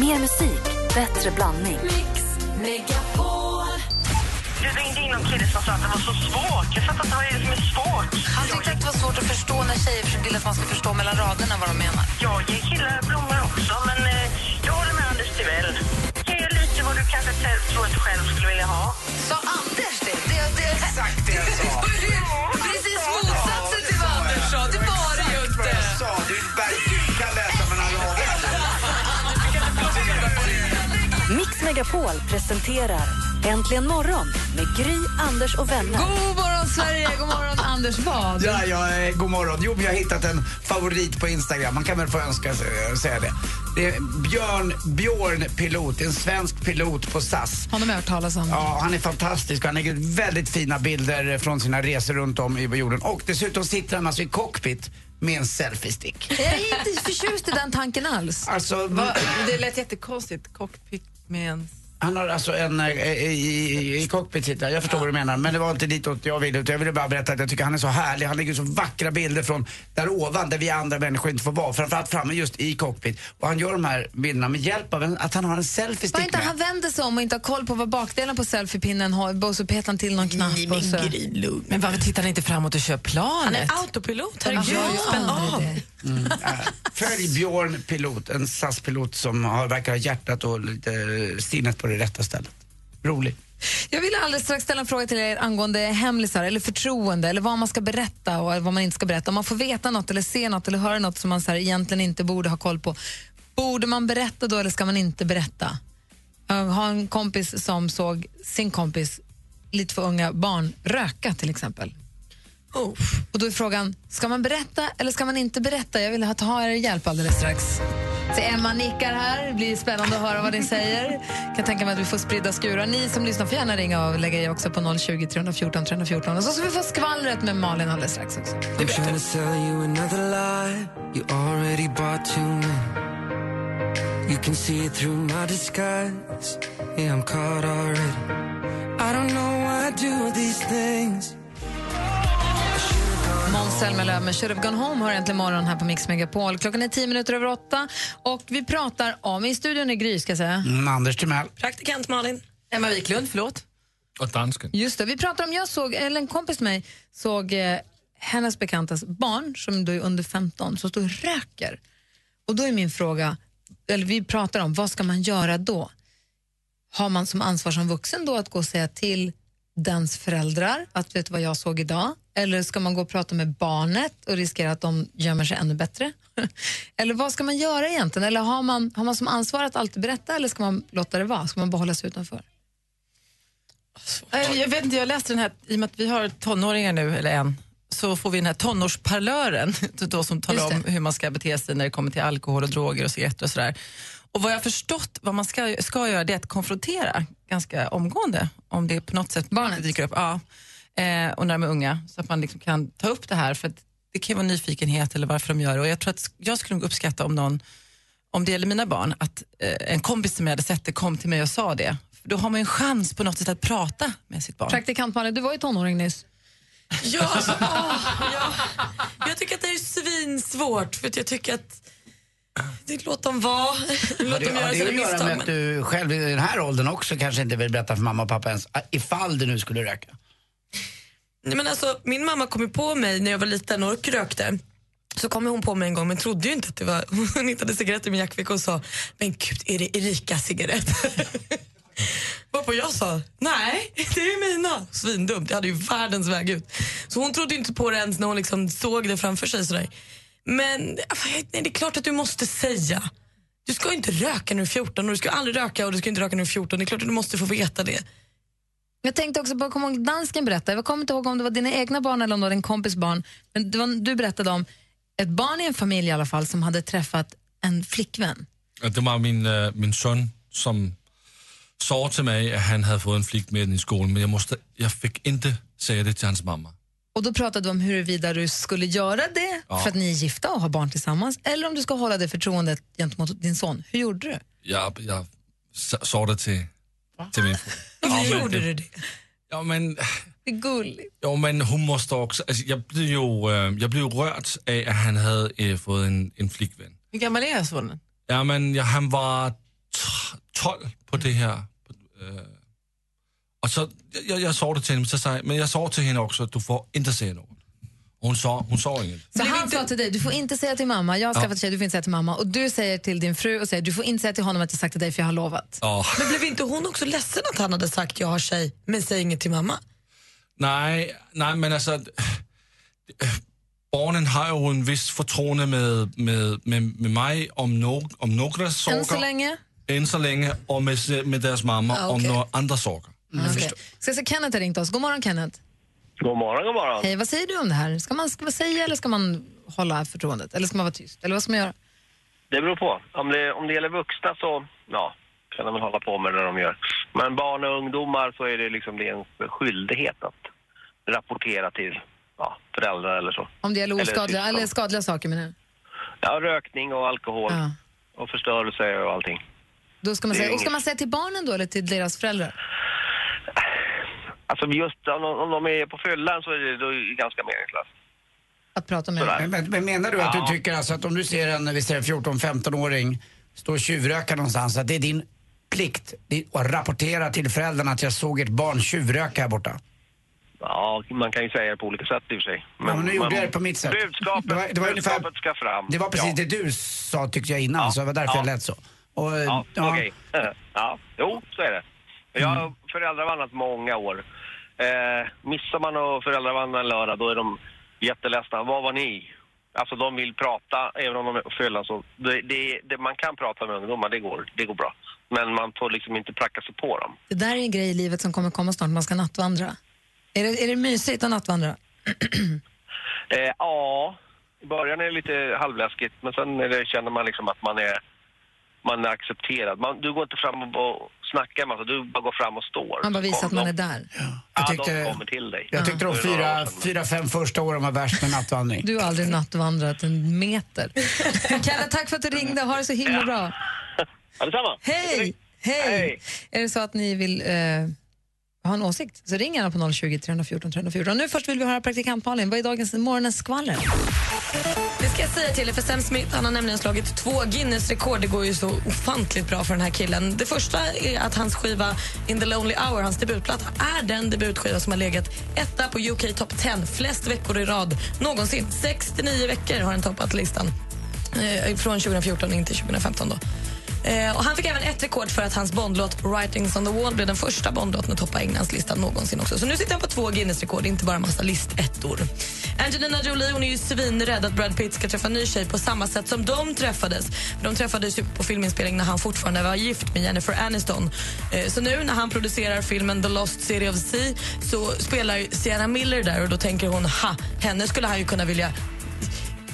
Mer musik, bättre blandning. Du ringde in någon kille som sa att det var så svårt. Jag fattar inte vad det är som är svårt. Han tyckte att det var svårt att förstå när tjejer vill att man ska förstå mellan raderna vad de menar. Jag ger killar blommor också, men eh, jag håller med Anders Timell. Ge lite vad du kanske tror att du själv skulle vilja ha. Sa Anders det? det, det Exakt det jag sa. Precis motsatsen till vad Anders sa. Det var det ju Vad inte. jag sa. Du verkligen Mix Megapol presenterar Äntligen morgon med Gry, Anders och vänner. God morgon, Sverige! God morgon, Anders. Vad? Ja, ja, eh, god morgon. Jo, men jag har hittat en favorit på Instagram. Man kan väl få önska sig- säga det. Det är Björn, Björn Pilot, en svensk pilot på SAS. Honom har hört talas om. Ja, han är fantastisk han lägger ut väldigt fina bilder från sina resor runt om i jorden. Och dessutom sitter han alltså i cockpit med en selfiestick. Jag är inte förtjust i den tanken alls. Alltså, Det lät jättekonstigt. Cockpit med en... han har alltså en eh, i, i, i cockpit sitter. Jag förstår vad du menar, men det var inte ditåt jag ville. Jag ville bara berätta att jag tycker han är så härlig. Han lägger så vackra bilder från där ovan, där vi andra människor inte får vara. Framförallt framme just i cockpit. Och han gör de här bilderna med hjälp av en, att han har en Bara selfiestick inte med. han vänder sig om och inte har koll på vad bakdelen på selfiepinnen har och så petar han till någon knapp. och så. Men varför tittar han inte framåt och kör planet? Han är autopilot, Han herregud. ju Spänn av. Mm. Följ Björn Pilot, en SAS-pilot som har, verkar ha hjärtat och lite sinnet på det rätta stället. Rolig. Jag vill alldeles strax ställa en fråga till er angående hemlisar eller förtroende eller vad man ska berätta och vad man inte ska berätta. Om man får veta något eller se något eller höra något som man så här egentligen inte borde ha koll på. Borde man berätta då eller ska man inte berätta? Eh, Jag har en kompis som såg sin kompis, lite för unga barn, röka till exempel. Och då är frågan, ska man berätta eller ska man inte berätta? Jag vill ha, ta er hjälp alldeles strax. Så Emma nickar här, det blir spännande att höra vad ni säger. Jag kan tänka mig att vi får spridda skurar. Ni som lyssnar får gärna ringa och lägga i också på 020 314 314. Och så ska vi få skvallret med Malin alldeles strax också. I'm trying to Måns Zelmerlöw med Should have gone home har äntligen morgon här på Mix Megapol. Klockan är tio minuter över åtta och vi pratar om, i studion är Gry ska jag säga. Mm, Anders Timell. Praktikant Malin. Emma Wiklund, förlåt. Och dansken. Just det, vi pratar om, jag såg, eller en kompis med mig såg eh, hennes bekantas barn som då är under 15 som står och röker. Och då är min fråga, eller vi pratar om vad ska man göra då? Har man som ansvar som vuxen då att gå och säga till dens föräldrar att vet du vad jag såg idag? Eller ska man gå och prata med barnet och riskera att de gömmer sig ännu bättre? eller vad ska man göra egentligen? Eller har man, har man som ansvar att alltid berätta eller ska man låta det vara? Ska man bara hålla sig utanför? Eh, Jag vet inte, jag läste den här, i och med att vi har tonåringar nu, eller en, så får vi den här tonårsparlören då, som talar om hur man ska bete sig när det kommer till alkohol och droger och cigaretter och sådär. Och vad jag har förstått vad man ska, ska göra det är att konfrontera ganska omgående om det på något sätt Barnet? dyker upp. Ja. Eh, och när de är unga, så att man liksom kan ta upp det här. För att det kan vara nyfikenhet eller varför de gör det. Och jag tror att jag skulle nog uppskatta om någon, om det gäller mina barn, att eh, en kompis som jag hade sett det kom till mig och sa det. För då har man ju en chans på något sätt att prata med sitt barn. Praktikant Malin, du var ju tonåring nyss. Ja, åh, ja. Jag tycker att det är svinsvårt för att jag tycker att det låt dem vara. Låt Har det, dem har göra det sina att göra med att du själv i den här åldern också kanske inte vill berätta för mamma och pappa ens, ifall du nu skulle röka? Nej, men alltså, min mamma kom ju på mig när jag var liten och rökte. Så kom hon på mig en gång men trodde ju inte att det var, hon hittade cigaretter i min jackficka och sa men gud är det Erika cigaretter? Varpå jag sa nej det är mina. Svindumt, jag hade ju världens väg ut. Så hon trodde inte på det ens när hon liksom såg det framför sig sådär. Men nej, det är klart att du måste säga. Du ska inte röka när du är 14 och du ska aldrig röka och du ska inte röka när du är 14. Det är klart att du måste få veta det. Jag tänkte också på, kommer ihåg dansken berättade, jag kommer inte ihåg om det var dina egna barn eller om det var din kompis barn, men det var, du berättade om ett barn i en familj i alla fall som hade träffat en flickvän. Det var min, äh, min son som sa till mig att han hade fått en flickvän i skolan men jag, måste, jag fick inte säga det till hans mamma. Och då pratade du om huruvida du skulle göra det Ja. för att ni är gifta och har barn tillsammans eller om du ska hålla det förtroendet gentemot din son. Hur gjorde du? Jag, jag sa det till, till min fru. Varför men gjorde det- du det? Ja, men, Det är gulligt. ja, men hon måste också... Alltså, jag blev ju äh, jag blev rörd av att han hade äh, fått en, en flickvän. Hur gammal är sonen? Ja, men ja, han var koll på det här. Øh, och så, jag, jag sa det till henne, så sa jag, men jag sa till henne också att du får inte säga något. Hon sa, hon sa inget. Så han sa till dig, du får inte säga till mamma, jag har skaffat tjej, du får inte säga till mamma. Och du säger till din fru och säger, du får inte säga till honom att jag sagt till dig för jag har lovat. Ja. Men blev inte hon också ledsen att han hade sagt jag har tjej, men säg inget till mamma? Nej, nej, men alltså... Barnen har ju en viss förtroende med, med, med, med mig om, no, om några saker. Än så länge. Än så länge. Och med, med deras mamma Ah, om okej. några andra saker. Okay. Ska se, Kenneth har ringt oss. God morgon Kenneth. God morgon, god morgon. Hej, vad säger du om det här? Ska man, ska man säga eller ska man hålla förtroendet? Eller ska man vara tyst? Eller vad ska man göra? Det beror på. Om det, om det gäller vuxna så, ja, kan de väl hålla på med det de gör. Men barn och ungdomar så är det liksom det är en skyldighet att rapportera till ja, föräldrar eller så. Om det gäller Eller oskadliga, syskon. eller skadliga saker menar jag. Ja, rökning och alkohol Ja. och förstörelse och allting. Då ska man säga, och ska man säga till barnen då eller till deras föräldrar? Alltså just om, de- om de är på fyllan så är det, då är det ganska meningslöst. Att prata med Men, men, men menar du att Ja. du tycker alltså att om du ser en vi säger 14-15-åring stå och tjuvröka någonstans, att det är din plikt att rapportera till föräldrarna att jag såg ett barn tjuvröka här borta? Ja, man kan ju säga det på olika sätt i och för sig. ja, men nu gjorde jag det på mitt sätt. Budskapet, Det var, det var, ungefär, budskapet ska fram. det var precis ja. det du sa tyckte jag innan, Ja. så det var därför Ja. jag lät så. Och, Ja, ja. okej. Ja, jo, så är det. Jag har föräldravandrat många år. Eh, missar man att föräldravandra en lördag, då är de jätteledsna. Var var ni? Alltså de vill prata, även om de är på fyllan. Så det, det, det, man kan prata med ungdomar, det går, det går bra. Men man får liksom inte pracka sig på dem. Det där är en grej i livet som kommer komma snart, man ska nattvandra. Är det, är det mysigt att nattvandra? Eh, ja, i början är det lite halvläskigt, men sen det, känner man liksom att man är, man är accepterad. Man, du går inte fram och, och snackar med massa, du bara går fram och står. Man bara visar att man de- är där. Ja, Jag tyckte- de kommer till dig. Jag tyckte de fyra, fyra, fem första åren var värst med nattvandring. Du har aldrig nattvandrat en meter. Kenneth, tack för att du ringde. Ha det så himla bra. Ja, detsamma. Hej! Hej! Hej. Är det så att ni vill eh, ha en åsikt så ring gärna på 020 314 314. Nu först vill vi höra praktikant Malin. Vad är dagens morgonens skvaller? Det ska jag säga till er, för Sam Smith han har nämligen slagit två Guinness-rekord. Det går ju så ofantligt bra för den här killen. Det första är att hans skiva In the Lonely Hour, hans debutplatta, är den debutskiva som har legat etta på UK Top 10 flest veckor i rad någonsin. 69 veckor har den toppat listan. Eh, från 2014 in till 2015. Då. Eh, och han fick även ett rekord för att hans Bondlåt Writings on the Wall blev den första Bondlåten att toppa Englandslistan någonsin. också. Så nu sitter han på två Guinness-rekord, inte bara en massa listettor. Angelina Jolie hon är ju svinrädd att Brad Pitt ska träffa en ny tjej på samma sätt som de träffades. De träffades ju på filminspelning när han fortfarande var gift med Jennifer Aniston. Eh, så nu när han producerar filmen The Lost City of Sea så spelar Sienna Miller där och då tänker hon, ha, henne skulle han ju kunna vilja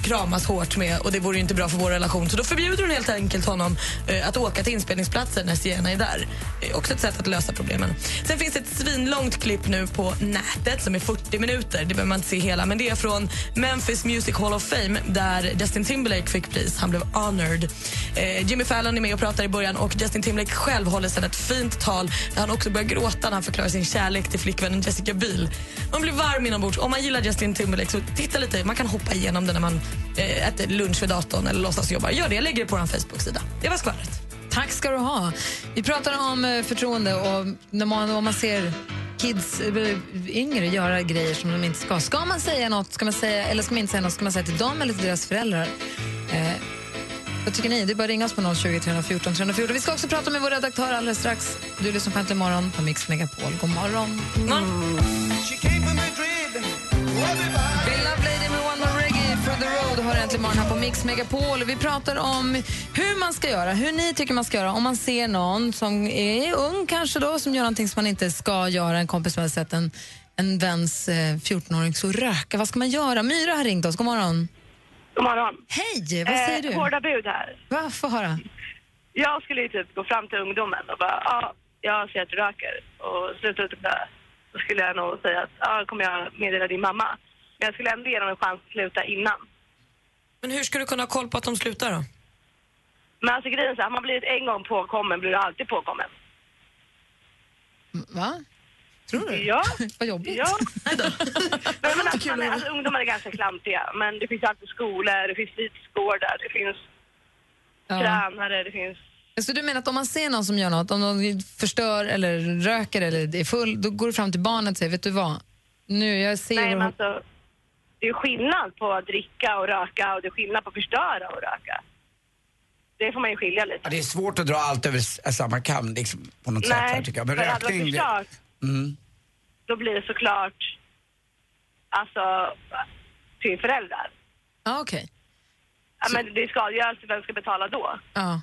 kramas hårt med och det vore ju inte bra för vår relation. Så då förbjuder hon helt enkelt honom eh, att åka till inspelningsplatsen när Sienna är där. Eh, också ett sätt att lösa problemen. Sen finns det ett svinlångt klipp nu på nätet som är 40 minuter. Det behöver man inte se hela, men det är från Memphis Music Hall of Fame där Justin Timberlake fick pris. Han blev honored. Eh, Jimmy Fallon är med och pratar i början och Justin Timberlake själv håller sedan ett fint tal där han också börjar gråta när han förklarar sin kärlek till flickvännen Jessica Biel. Man blir varm inombords. Om man gillar Justin Timberlake så titta lite. Man kan hoppa igenom det när man eh, äter lunch vid datorn eller låtsas jobba. Gör det, jag lägger det på vår Facebook-sida. Det var skvallret. Tack ska du ha. Vi pratar om eh, förtroende och när man, om man ser kids, eh, yngre, göra grejer som de inte ska. Ska man säga något, ska man säga, eller ska man inte säga något, ska man säga till dem eller till deras föräldrar? Eh, vad tycker ni? Det är bara att ringa oss på 020 314 314. Vi ska också prata med vår redaktör alldeles strax. Du lyssnar på Äntligen morgon på Mix Megapol. God morgon. Bill har äntligen morgon här på Mix Megapol. Vi pratar om hur man ska göra, hur ni tycker man ska göra om man ser någon som är ung kanske då, som gör någonting som man inte ska göra. En kompis som har sett en, en väns eh, 14-åring så röka. Vad ska man göra? Myra har ringt oss. God morgon. God morgon. Hej, vad säger du? Eh, hårda bud här. Va, få höra. Jag skulle ju typ gå fram till ungdomen och bara, ja, jag ser att du röker och med det. Då skulle jag nog säga att, ja, kommer jag meddela din mamma. Men jag skulle ändå ge dem en chans att sluta innan. Men hur ska du kunna ha koll på att de slutar då? Men alltså grejen är så här, har man blivit en gång påkommen blir du alltid påkommen. Va? Tror du? Ja. Vad jobbigt. Ja. men, men alltså, man är, alltså, ungdomar är ganska klantiga, men det finns alltid skolor, det finns fritidsgårdar, det finns Ja. tränare, det finns Så du menar att om man ser någon som gör något, om någon förstör eller röker eller är full, då går du fram till barnet och säger, vet du vad? Nu, jag ser... Nej, men alltså, det är skillnad på att dricka och röka och det är skillnad på att förstöra och röka. Det får man ju skilja lite. Ja, det är svårt att dra allt över samma kam liksom, på något sätt här tycker jag. Men för hade rökning... man det- förstört, Mm. då blir det såklart alltså till föräldrar. Ja, okej. Ja, men det är skadegörelse, vem ska betala då? Ja.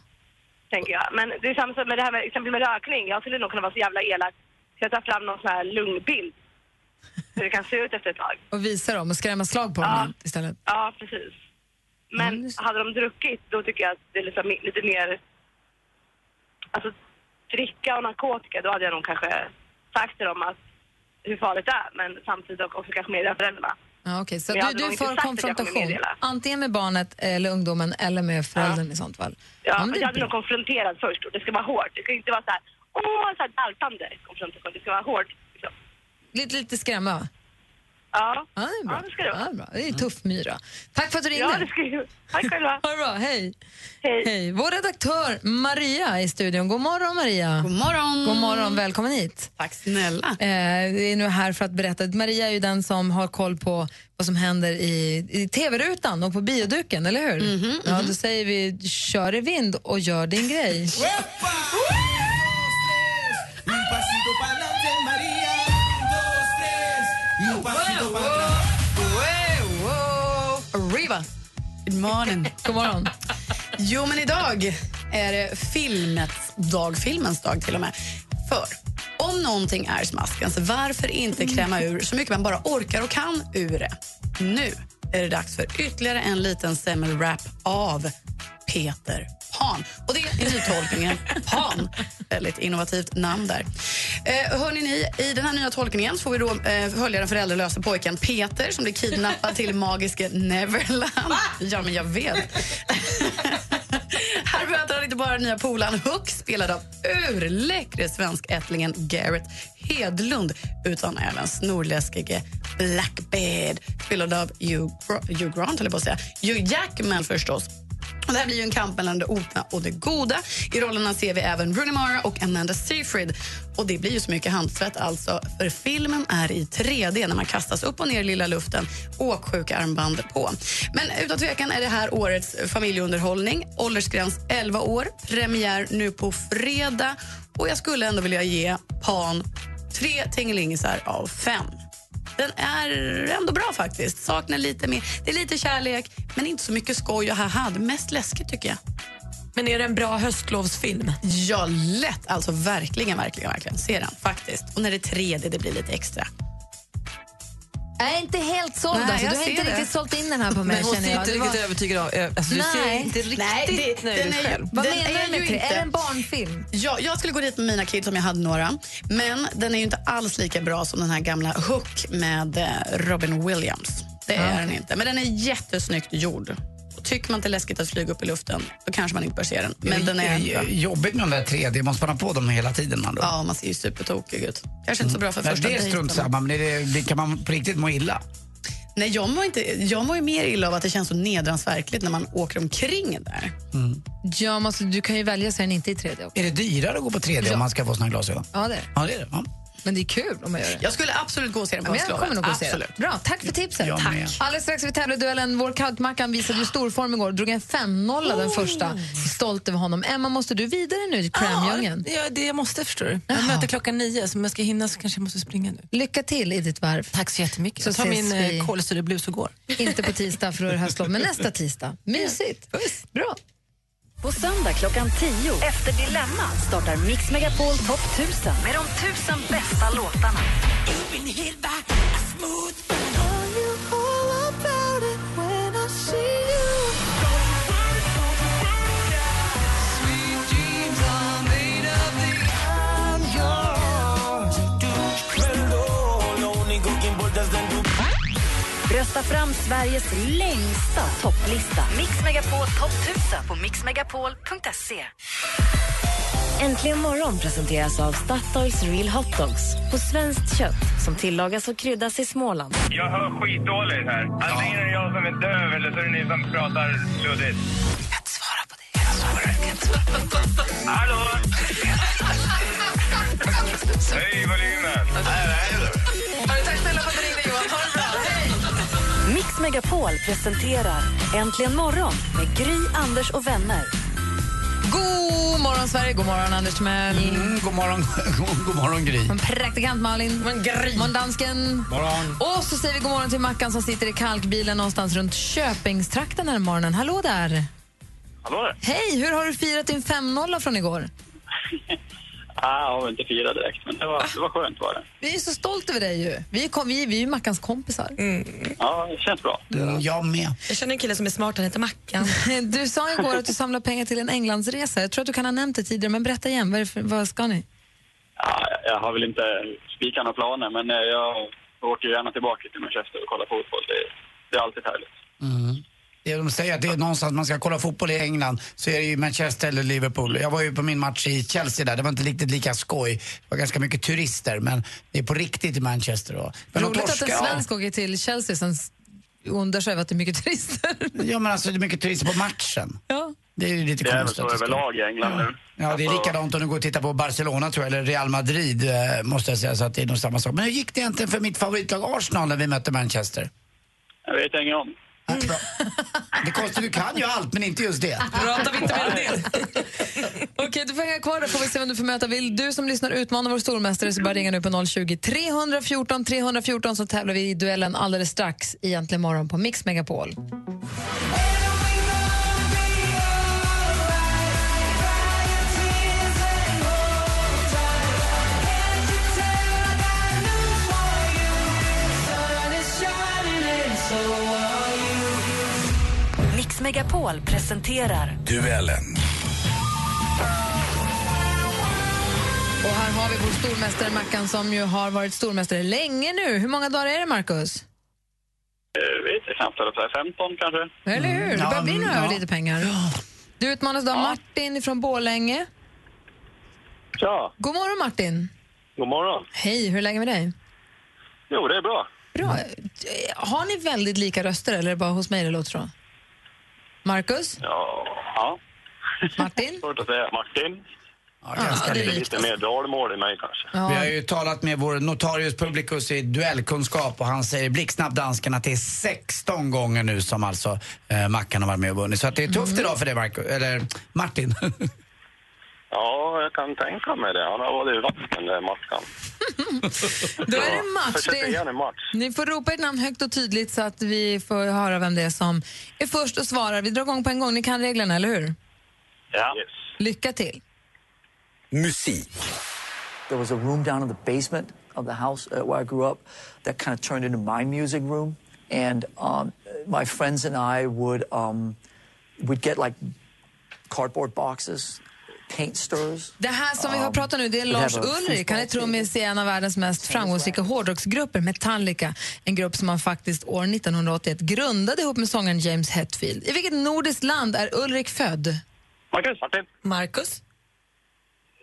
Tänker jag. Men det är samma sak med det här med, exempel med rökning. Jag skulle nog kunna vara så jävla elak så jag tar fram någon sån här lungbild. Hur det kan se ut efter ett tag. Och visa dem och skrämma slag på dem istället. Ja, precis. Men hade de druckit, då tycker jag att det är liksom lite mer... Alltså, dricka och narkotika, då hade jag nog kanske sagt till dem att hur farligt det är, men samtidigt också kanske meddela föräldrarna. Ja, okej. Så Men jag du, hade du nog är inte för sagt att jag kommer konfrontation, meddela. antingen med barnet eller ungdomen eller med föräldern i sånt fall. Ja, men är jag hade bra. nog konfronterat först och det ska vara hårt. Det ska inte vara så här, åh, så här daltande konfrontation. Det ska vara hårt. Lite, lite skrämma. Ja. Ja, det är bra. Ja, det ska det vara. Ja, bra. Det är tuff myra. Tack för att du ringde. Ja, det ska ju... Tack själva. Ha det bra, hej. Hej. Vår redaktör Maria i studion. God morgon Maria. God morgon. God morgon, välkommen hit. Tack snälla. Eh, vi är nu här för att berätta. Maria är ju den som har koll på vad som händer i, i tv-rutan och på bioduken, eller hur? Mhm, Ja, då säger vi kör i vind och gör din grej. Arriva. Good morning. God morgon. Jo, men idag är det filmets dag, filmens dag till och med. För om någonting är smaskens, varför inte kräma ur så mycket man bara orkar och kan ur det? Nu är det dags för ytterligare en liten semmelwrap av Peter Pan. Och det är nytolkningen Pan. Väldigt innovativt namn där. Eh, hörni ni, I den här nya tolkningen så får vi då eh, följa den föräldralösa pojken Peter som blir kidnappad till magiske Neverland. Ja, men jag vet. Här möter han inte bara nya polaren Hook, spelad av urläckre svenskättlingen Garrett Hedlund utan även snorläskige Blackbeard, spelad av Hugh, Gr- Hugh Grant, höll jag på att säga. Hugh Jackman förstås. Och det här blir ju en kamp mellan det onda och det goda. I rollerna ser vi även Rooney Mara och Amanda Seyfried. Och det blir ju så mycket handsvett alltså, för filmen är i 3D när man kastas upp och ner i lilla luften, åksjuka armband på. Men utan tvekan är det här årets familjeunderhållning. Åldersgräns 11 år, premiär nu på fredag och jag skulle ändå vilja ge Pan tre tingelingisar av fem. Den är ändå bra faktiskt. Saknar lite mer. Det är lite kärlek, men inte så mycket skoj och haha. Det är mest läskigt tycker jag. Men är det en bra höstlovsfilm? Ja, lätt. Alltså verkligen, verkligen, verkligen. Se den faktiskt. Och när det är 3D, det blir lite extra. Jag är inte helt såld. Nej, alltså. Du har inte det. riktigt sålt in den här på mig. Men hon ser jag. inte Det riktigt var- övertygad av... eh, Alltså, du ser inte riktigt Nej, det- nöjd ut själv. Vad Den menar är du med inte- Är det en barnfilm? Ja, jag skulle gå dit med mina kids om jag hade några. Men den är ju inte alls lika bra som den här gamla Hook med eh, Robin Williams. Det är Ja, den inte. Men den är jättesnyggt gjord. Tycker man inte det är läskigt att flyga upp i luften, då kanske man inte bör se den. Men den är bra. Jobbigt med de där 3D, måste man ha på dem hela tiden? Man då? Ja, man ser ju supertokig ut. Kanske inte så bra för Nej, första det är dejten. strunt samma, men är det, kan man på riktigt må illa? Nej, jag mår, inte, jag mår ju mer illa av att det känns så nedransverkligt när man åker omkring där. Ja, men alltså, du kan ju välja så den inte i 3D också. Är det dyrare att gå på 3D Ja. om man ska få såna glasögon? Ja, det är det. Ja, det är det. Ja. Men det är kul om man gör det. Jag skulle absolut gå och se den på Ja, jag kommer nog att se Absolut. det. Bra, tack för tipset. Jag Tack. med. Alldeles strax vi tävlar duellen. Vår kalkmackan visade ju storform igår. Drog en 5-0 den första. Stolt över honom. Emma, måste du vidare nu i Cramdjungeln? Ja, det jag måste förstår du. Jag möter klockan nio, så om jag ska hinna så kanske jag måste springa nu. Lycka till i ditt varv. Tack så jättemycket. Så jag tar min vi. eh, kolsyreblus och går. Inte på tisdag för det höstlov, men nästa tisdag. Mysigt. Bra. På söndag klockan 10 efter Dilemma startar Mix Megapol Top 1000 med de tusen bästa låtarna. Rösta fram Sveriges längsta topplista. Mix Megapol topp 1000 på mixmegapol.se. Äntligen morgon presenteras av Statoils Real Hot Dogs på svenskt kött som tillagas och kryddas i Småland. Jag hör skitdåligt här. Antingen är det jag som är döv eller så är det ni som pratar luddigt. Jag kan inte svara på det. Jag svarar inte. Hallå? Hej, volymen. Har du tagit Megapol presenterar Äntligen morgon med Gry, Anders och vänner. God morgon, Sverige! God morgon, Anders Timell. Mm, god morgon, god, god morgon Gry. Praktikant Malin. God morgon, dansken. Morgon. Och så säger vi god morgon till Mackan som sitter i kalkbilen någonstans runt Köpingstrakten den här morgonen. Hallå där! Hallå där. Hej! Hur har du firat din 5-0 från igår? Ah, jag har väl inte firat direkt, men det var, det var skönt var det. Vi är så stolta över dig ju. Vi är, kom, vi, vi är ju Mackans kompisar. Ja, det känns bra. Mm, jag med. Jag känner en kille som är smart, han heter Mackan. Du sa igår att du samlar pengar till en Englandsresa. Jag tror att du kan ha nämnt det tidigare, men berätta igen. Vad, är det för, vad ska ni? Ja, jag har väl inte spikat några planer, men eh, jag åker gärna tillbaka till Manchester och kollar fotboll. Det, det är alltid härligt. Mm. Det de säger att det är någonstans man ska kolla fotboll i England så är det ju Manchester eller Liverpool. Jag var ju på min match i Chelsea där, det var inte riktigt lika skoj. Det var ganska mycket turister men det är på riktigt i Manchester då. Men Roligt att en ja. svensk åker till Chelsea sen undrar sig över att det är mycket turister. Ja men alltså det är mycket turister på matchen. Ja. Det är ju lite Det är väl konstigt. så överlag i England nu. Ja, det är likadant om du går och tittar på Barcelona tror jag, eller Real Madrid eh, måste jag säga, så att det är nog samma sak. Men hur gick det egentligen för mitt favoritlag Arsenal när vi mötte Manchester? Jag vet ingen om. Det är konstigt, du kan ju allt men inte just det. Pratar vi inte mer om det? Okej, du får hänga kvar där får vi se vem du får möta. Vill du som lyssnar utmana vår stormästare så bara ringa nu på 020 314 314 så tävlar vi i duellen alldeles strax i Äntligen morgon på Mix Megapol. Megapol presenterar Duellen. Och här har vi vår stormästare Mackan som ju har varit stormästare länge nu. Hur många dagar är det, Markus? Jag vet inte, knappt eller så här 15 kanske. Eller hur? Det börjar bli mm, nu ja. över lite pengar. Du utmanas då av Martin från Borlänge. Ja, God morgon, Martin. god morgon. Hej, hur är läget med dig? Jo, det är bra. Bra. Har ni väldigt lika röster eller är det bara hos mig det låter så? Marcus? Ja, ja. Martin? Svårt att säga. Martin? Ja, ganska det är. Lite mer dalmål i mig kanske. Vi har ju talat med vår notarius publicus i duellkunskap och han säger blixtsnabbt dansken att det är 16 gånger nu som alltså eh, Mackan har varit med och vunnit. Så att det är tufft idag för dig, Marco, eller Martin. Ja, jag kan tänka mig det. Han har varit i vatten, där Mackan. Då är det match. Det, en match. ni får ropa ert namn högt och tydligt så att vi får höra vem det är som är först och svarar. Vi drar igång på en gång. Ni kan reglerna, eller hur? Ja. Lycka till. Musik. There was a room down in the basement of the house uh, where I grew up that kind of turned into my music room. And um, my friends and I would um, would get like cardboard boxes, paint stirrers. Det här som vi har pratat nu, det är Lars Ulrik. Han är trummis i en av världens mest framgångsrika hårdrocksgrupper, Metallica. En grupp som han faktiskt år 1981 grundade ihop med sångaren James Hetfield. I vilket nordiskt land är Ulrik född? Marcus? Martin? Marcus?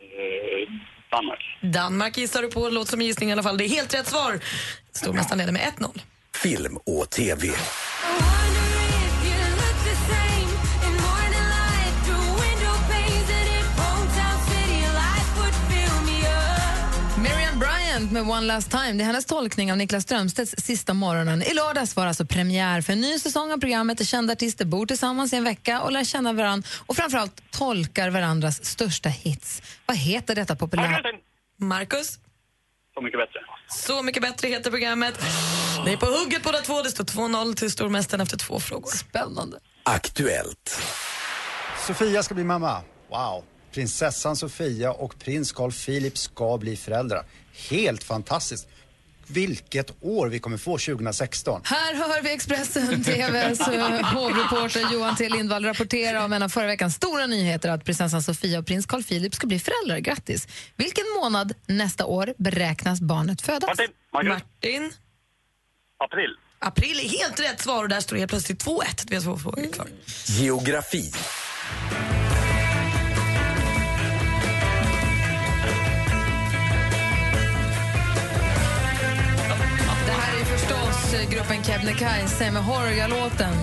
Eh, Danmark. Danmark gissar du på, låter som en gissning i alla fall. Det är helt rätt svar. Stormästaren leder med 1-0. Film och TV. Bryant med One Last Time. Det är hennes tolkning av Niklas Strömstedts Sista morgonen. I lördags var alltså premiär för en ny säsong av programmet där kända artister bor tillsammans i en vecka och lär känna varandra och framförallt tolkar varandras största hits. Vad heter detta populära... Marcus? Så mycket bättre. Så mycket bättre heter programmet. Ni är på hugget båda två. Det står 2-0 till stormästaren efter två frågor. Spännande. Aktuellt. Sofia ska bli mamma. Wow. Prinsessan Sofia och prins Carl Philip ska bli föräldrar. Helt fantastiskt. Vilket år vi kommer få 2016. Här hör vi Expressen TVs eh, hovreporter Johan T Lindvall rapportera om en av förra veckans stora nyheter att prinsessan Sofia och prins Carl Philip ska bli föräldrar. Grattis! Vilken månad nästa år beräknas barnet födas? Martin? Marcus? Martin? April. April är helt rätt svar och där står det helt plötsligt 2-1. Vi har två frågor kvar. Geografi. Gruppen Kebnekaise med Horga-låten.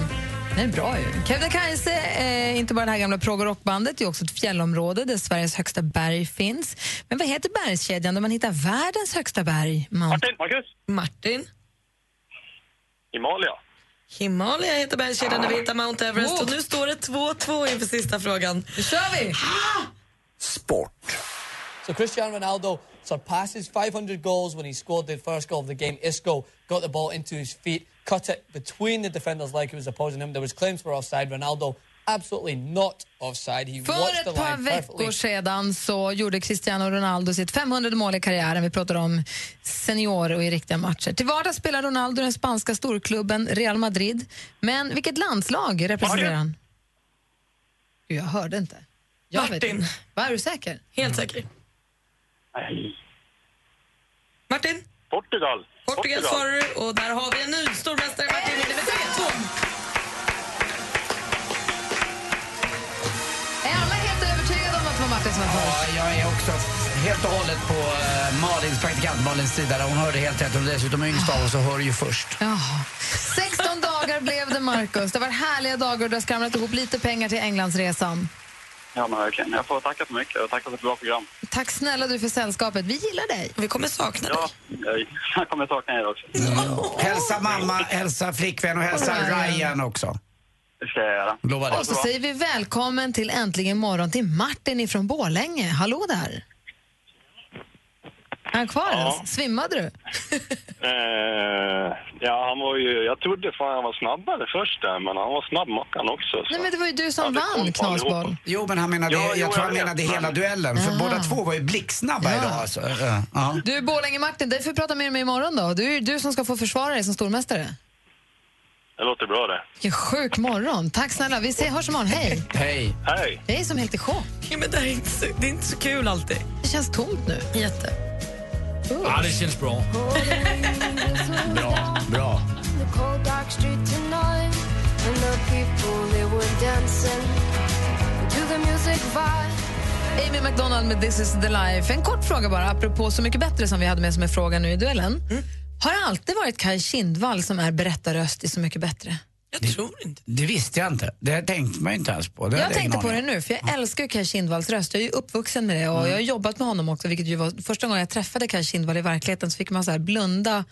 Den är bra ju. Kebnekaise är inte bara det här gamla prog och rockbandet, det är också ett fjällområde där Sveriges högsta berg finns. Men vad heter bergskedjan där man hittar världens högsta berg? Mount Martin? Marcus? Martin? Himalaya. Himalaya heter bergskedjan där vi hittar Mount Everest. Och nu står det 2-2 inför sista frågan. Nu kör vi! So Cristiano Ronaldo surpasses 500 goals when he scored the first goal of the game. Isco got the ball into his feet, cut it between the defenders like he was opposing him. There was claims for offside. Ronaldo absolutely not offside. He För watched the ett par veckor sedan så gjorde Cristiano Ronaldo sitt 500 mål i karriären. Vi pratar om senior och i riktiga matcher. Till vardags spelar Ronaldo den spanska storklubben Real Madrid. Men vilket landslag representerar han? Jag hörde inte. Jag vet Martin. inte. Va, är du säker? Helt säker. Nej. Martin? Portugal. Portugal svarar du och där har vi en ny stormästare. Martin vinner med 3-2. Är alla helt övertygade om att det var Martin som var först? Ja, jag är också helt och hållet på eh, Malins, praktikant Malins sida. där Hon hörde helt rätt. Hon är dessutom yngst av oss och hör ju först. Jaha. 16 dagar blev det, Markus. Det var härliga dagar och du har skramlat ihop lite pengar till Englandsresan. Ja, men verkligen. Jag får tacka så mycket och tacka för ett bra program. Tack snälla du för sällskapet. Vi gillar dig. Vi kommer sakna Ja, jag, jag kommer sakna er också. Hälsa mamma, hälsa flickvän och hälsa Ryan också. Det ska jag göra. Lovar Och så säger vi välkommen till Äntligen morgon till Martin ifrån Borlänge. Hallå där! Är han kvar Ja. ens? Svimmade du? Eh, ja, han var ju... Jag trodde fan han var snabbare först där, men han var snabb Mackan också. Så. Nej men det var ju du som Ja, vann, Knasboll. Jo, men han menade, Ja, jo, jag tror jag han menade men- hela duellen. För Ah. båda två var ju blixtsnabba Ja. idag. Alltså. Eh, Ja. Du Borlänge-Martin, det får vi prata mer med imorgon då. Du är du som ska få försvara dig som stormästare. Det låter bra det. Vilken sjuk morgon. Tack snälla. Vi ses, hörs imorgon. Hej! Hej. Hej. Jag är som helt i chock. Ja, men det, är inte så, det är inte så kul alltid. Det känns tomt nu. Jätte. Ja, det känns bra. Bra, bra. Amy McDonald med This is the life. En kort fråga bara, apropå Så mycket bättre som vi hade med som en fråga nu i duellen. Har det alltid varit Kaj Kindvall som är berättarröst i Så mycket bättre? Jag tror inte. Det visste jag inte. Det tänkte man ju inte ens på. Det Jag tänkte på det nu, för jag älskar ju Kaj Kindvalls röst. Jag är ju uppvuxen med det och jag har jobbat med honom också. Vilket ju var, första gången jag träffade Kaj Kindvall i verkligheten så fick man så här blunda.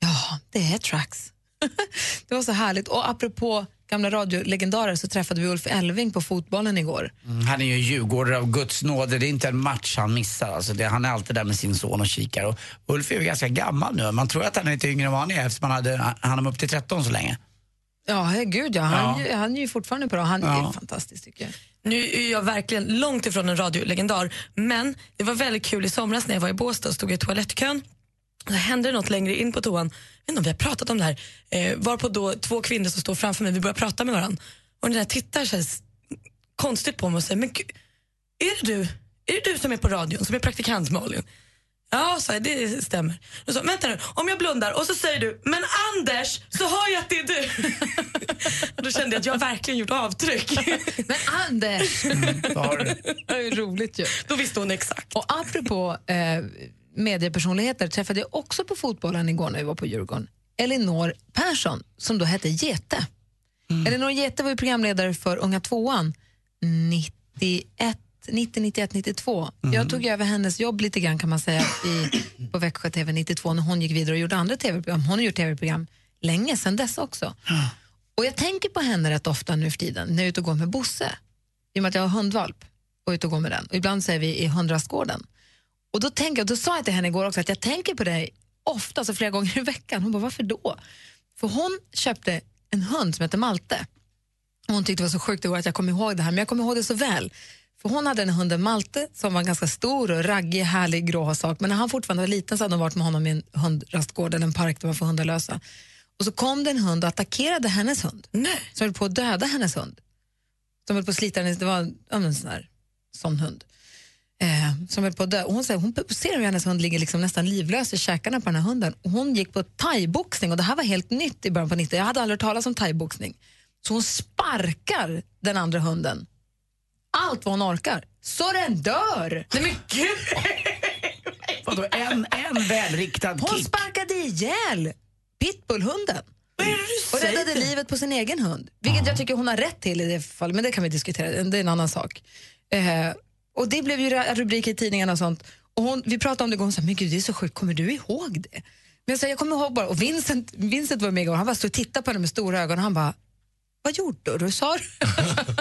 Ja, det är tracks. det var så härligt. Och apropå gamla radiolegendarer så träffade vi Ulf Elving på fotbollen igår. Mm, Han är ju djurgårdare av Guds nåde. Det är inte en match han missar. Alltså det, han är alltid där med sin son och kikar. Och Ulf är ju ganska gammal nu. Man tror att han är lite yngre än vad han är eftersom han hade han upp till 13 så länge. Ja, gud ja. Han, Ja. han är ju fortfarande bra. Han är Ja. fantastisk tycker jag. Nu är jag verkligen långt ifrån en radiolegendar, men det var väldigt kul i somras när jag var i Båstad och stod i toalettkön. Då hände det något längre in på toan. Jag vet inte om vi har pratat om det här. Eh, varpå då två kvinnor som står framför mig, vi börjar prata med varandra. Och den där tittar så konstigt på mig och säger, men gud, är det du? Är det du som är på radion, som är praktikant Malin? Ja, sa jag, det stämmer. Då sa, vänta nu, om jag blundar och så säger du, men Anders, så hör jag att det är du. och då kände jag att jag verkligen gjort avtryck. Men Anders! det är roligt ju. Då visste hon exakt. Och apropå eh, mediepersonligheter träffade jag också på fotbollen igår när vi var på Djurgården. Elinor Persson, som då hette Gete. Elinor Gete var ju programledare för Unga tvåan 91, 90, 91, 92. Jag tog över hennes jobb lite grann kan man säga i, på Växjö TV 92 när hon gick vidare och gjorde andra tv-program. Hon har gjort tv-program länge sedan dess också. Och jag tänker på henne rätt ofta nu för tiden när jag är ute och går med Bosse. I och med att jag har hundvalp och är ute och går med den. Och ibland så är vi i hundrastgården. Och då, tänker jag, då sa jag till henne igår också att jag tänker på dig ofta, alltså flera gånger i veckan. Hon bara, varför då? För hon köpte en hund som heter Malte. Hon tyckte det var så sjukt igår att jag kom ihåg det här, men jag kommer ihåg det så väl. För hon hade en hunden Malte som var ganska stor och raggig, härlig, grå sak. Men när han fortfarande var liten så hade hon varit med honom i en hundrastgård eller en park där man får hundar lösa. Och så kom det en hund och attackerade hennes hund. Nej. Som höll på att döda hennes hund. Som höll på att slita hennes, det var en sån här sån hund. Eh, som höll på att dö. Och hon, säger, hon ser hur hennes hund ligger liksom nästan livlös i käkarna på den här hunden. Och hon gick på thaiboxning och det här var helt nytt i början på 90 Jag hade aldrig hört talas om thaiboxning. Så hon sparkar den andra hunden. Allt vad hon orkar. Så den dör! Nej men gud! Vadå, en, en välriktad Hon kick? sparkade ihjäl pitbullhunden. Och räddade livet på sin egen hund. Vilket jag tycker hon har rätt till i det fallet, men det kan vi diskutera, det är en annan sak. Eh, och det blev ju rubriker i tidningarna och sånt. Och hon, vi pratade om det igår, hon sa, men gud det är så sjukt, kommer du ihåg det? Men så jag kommer ihåg bara, och Vincent, Vincent var med igår, han bara stod och tittade på henne med stora ögon och han bara, vad gjorde du? Sa du?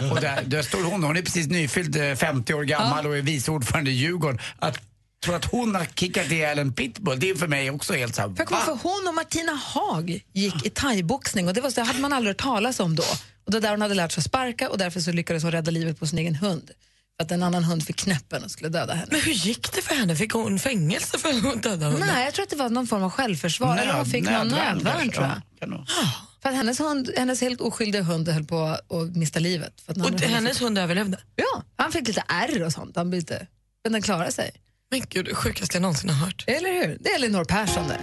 Och där, där står hon, hon är precis nyfylld eh, 50 år gammal och är vice ordförande i Djurgården. Att tro att hon har kickat ihjäl en pitbull, det är för mig också helt såhär, För för hon och Martina Haag gick i thaiboxning och det var så, det hade man aldrig hört talas om då. Och det var där hon hade lärt sig att sparka och därför så lyckades hon rädda livet på sin egen hund. För att en annan hund fick knäppen och skulle döda henne. Men hur gick det för henne? Fick hon fängelse för att hon dödade hunden? Nej, jag tror att det var någon form av självförsvar. eller hon fick någon nödvärn nödvärn kanske. tror jag. Ja. För att hennes, hund, hennes helt oskyldiga hund höll på att mista livet. För Och hund hennes hund överlevde? Ja, han fick lite ärr och sånt. Han bytte. Men den klarade sig. Men gud, det sjukaste jag någonsin har hört. Eller hur? Det är Elinor Persson det.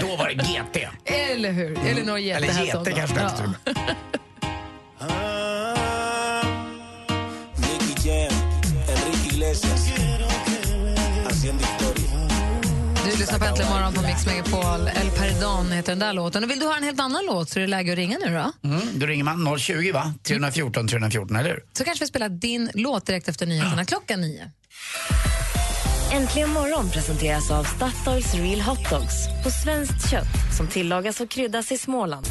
Då var det GT. Eller hur? Elinor Gete Eller då. kanske Iglesias, haciendo historia. Du lyssnar på Äntligen morgon på Mix Megapol. El Perdón heter den där låten. Och vill du ha en helt annan låt så är det läge att ringa nu då. Mm, då ringer man 020 va? 314 314, eller hur? Så kanske vi spelar din låt direkt efter nyheterna klockan nio. Äntligen morgon presenteras av Statoils Real Hot Dogs på svenskt kött som tillagas och kryddas i Småland.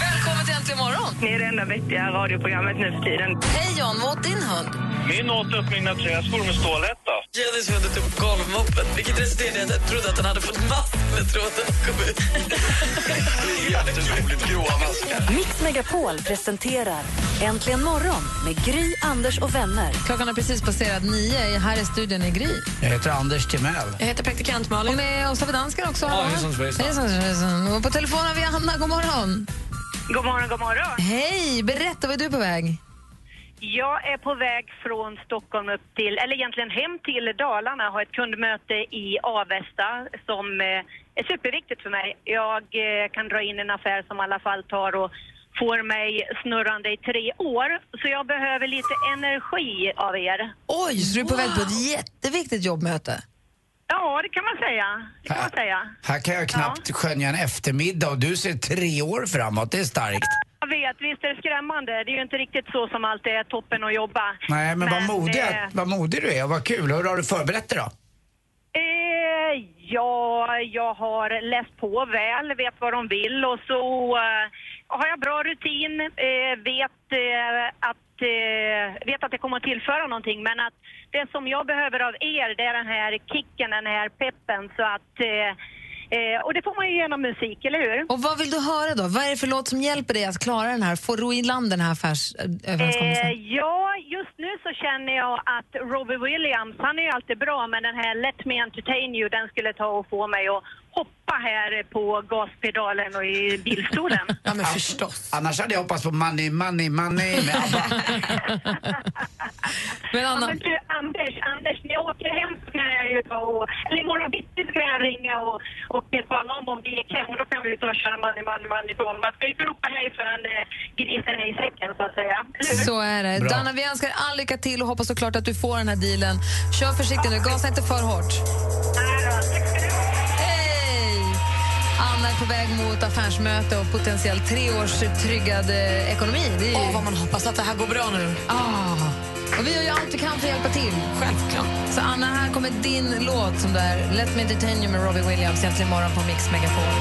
Välkommen till Äntligen morgon! Ni är det enda vettiga radioprogrammet nu för tiden. Hej John, vad åt din hund? Min åt upp mina träskor med stålhätta. Jennys hund tog golvmoppen, vilket resulterade i att jag trodde att han hade fått mask när tråden kom ut. Jätteroligt, gråa maskar. Mix Megapol presenterar Äntligen morgon med Gry, Anders och vänner. Klockan har precis passerat nio. Här i studion är Gry. Jag heter Anders Timell. Jag heter praktikant Och Malin. med oss har vi dansken också. Ja. Hejsan svejsan. Och på telefon har vi Anna. God morgon. God morgon, god morgon. Hej! Berätta, var är du på väg? Jag är på väg från Stockholm upp till, eller egentligen hem till Dalarna. Jag har ett kundmöte i Avesta som eh, är superviktigt för mig. Jag eh, kan dra in en affär som i alla fall tar och får mig snurrande i tre år. Så jag behöver lite energi av er. Oj, så du är på väg på ett jätteviktigt jobbmöte? Ja, det kan man säga. Det kan man säga. Här kan jag knappt skönja en eftermiddag och du ser tre år framåt, det är starkt. Jag vet, visst är det skrämmande. Det är ju inte riktigt så som alltid är toppen att jobba. Nej, men, vad, modig, eh, vad modig du är och vad kul. Hur har du förberett dig då? Eh, ja, jag har läst på väl, vet vad de vill och så eh, har jag bra rutin, eh, vet, att, vet att det kommer att tillföra någonting men att det som jag behöver av er det är den här kicken, den här peppen så att eh, och det får man ju genom musik, eller hur? Och vad vill du höra då? Vad är det för låt som hjälper dig att klara den här, få ro i land den här affärsöverenskommelsen? Eh, ja, just nu så känner jag att Robbie Williams, han är ju alltid bra, men den här Let Me Entertain You, den skulle ta och få mig att hoppa här på gaspedalen och i bilstolen. Ja, men förstås. Annars hade jag hoppats på Money, Money, Money med ABBA. Men Ja, Anna, men du, Anders, Anders, när jag åker hem så kan jag ju ta och, eller imorgon bitti så kan jag ringa och, och tala om om det gick hem och då kan vi ta och köra money, money, money ifrån. Man ska ju inte ropa hej förrän eh, grisen är i säcken så att säga. Så är det. Bra. Danna, vi önskar all lycka till och hoppas såklart att du får den här dealen. Kör försiktigt nu, gasa inte för hårt. Nej då, tack ska du ha. Anna är på väg mot affärsmöte och potentiellt tre års tryggad eh, ekonomi. Det är ju... Åh, vad man hoppas att det här går bra nu. Ah. Och vi gör ju allt vi kan för att hjälpa till. Självklart. Så Anna, här kommer din låt som där Let Me Entertain You med Robbie Williams egentligen imorgon på Mix Megapol.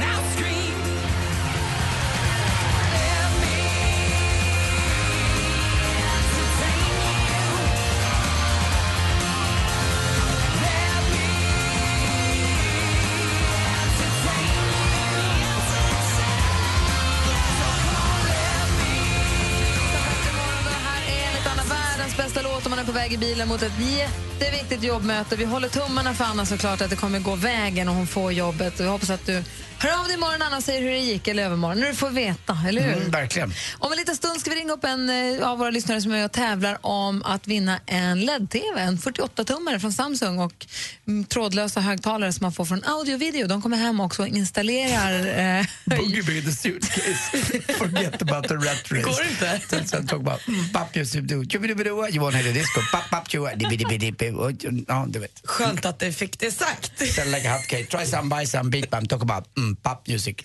Det låter man är på väg i bilen mot ett jätte jätteviktigt jobbmöte. Vi håller tummarna för Anna såklart att det kommer gå vägen och hon får jobbet. Jag hoppas att du hör av dig imorgon Anna och säger hur det gick eller övermorgon när du får veta, eller hur? Mm, verkligen. Om en liten stund ska vi ringa upp en eh, av våra lyssnare som är och tävlar om att vinna en LED-TV, en 48-tummare från Samsung och mm, trådlösa högtalare som man får från audio och video. De kommer hem också och installerar... Eh, Boogie be the suitcase. Forget about the rat race. Går inte? Sen, mm, you you hear the disco, dibidibidibbi, och- ja du vet. Skönt att du fick det sagt. Sell like a hot cake, try some, buy some, beat bam, talk about mm, pop music.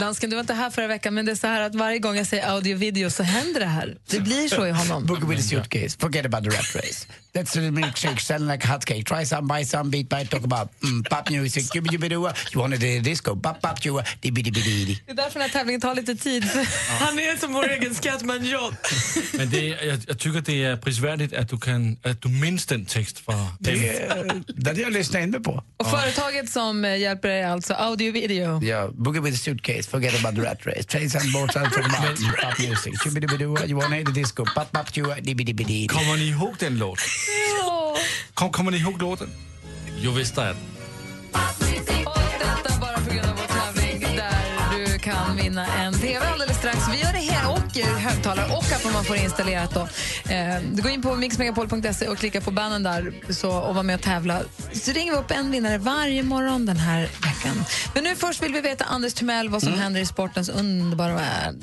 Dansken, du var inte här förra veckan, men det är så här att varje gång jag säger audio video så händer det här. Det blir så i honom. With a suitcase. Forget about the rat race. That's the milkshake selling like a hot cake. Try some, buy some, beat by, talk about mm, pop music. Jubidubidua. You wanna do disco? Pop, pop, chua. Dibidibididi. Det är därför den här tävlingen tar lite tid. Han är som vår egen Scatman John. Men det, är- jag, jag tycker det är prisvärdigt att du, kan, att du minns den text från Det, det hade jag lyssnat in mig på. Och företaget som eh, hjälper er är alltså audio video. Ja, Boogie with a suitcase. Forget about the rat race. Try some, both some, talk about pop music. Jubidubidua. You wanna do disco? Pop, pop, chua. Dibidibididi. Kommer ni ihåg den låten? Kom, kommer ni ihåg låten? Jo, visst är det. Och detta bara på grund av vår tävling där du kan vinna en TV alldeles strax. Vi gör det här och högtalare och appen man får installerat. Då. Eh, du går in på mixmegapol.se och klickar på bannen där så, och var med och tävla. Så ringer vi upp en vinnare varje morgon den här veckan. Men nu först vill vi veta, Anders Timell, vad som händer i sportens underbara värld.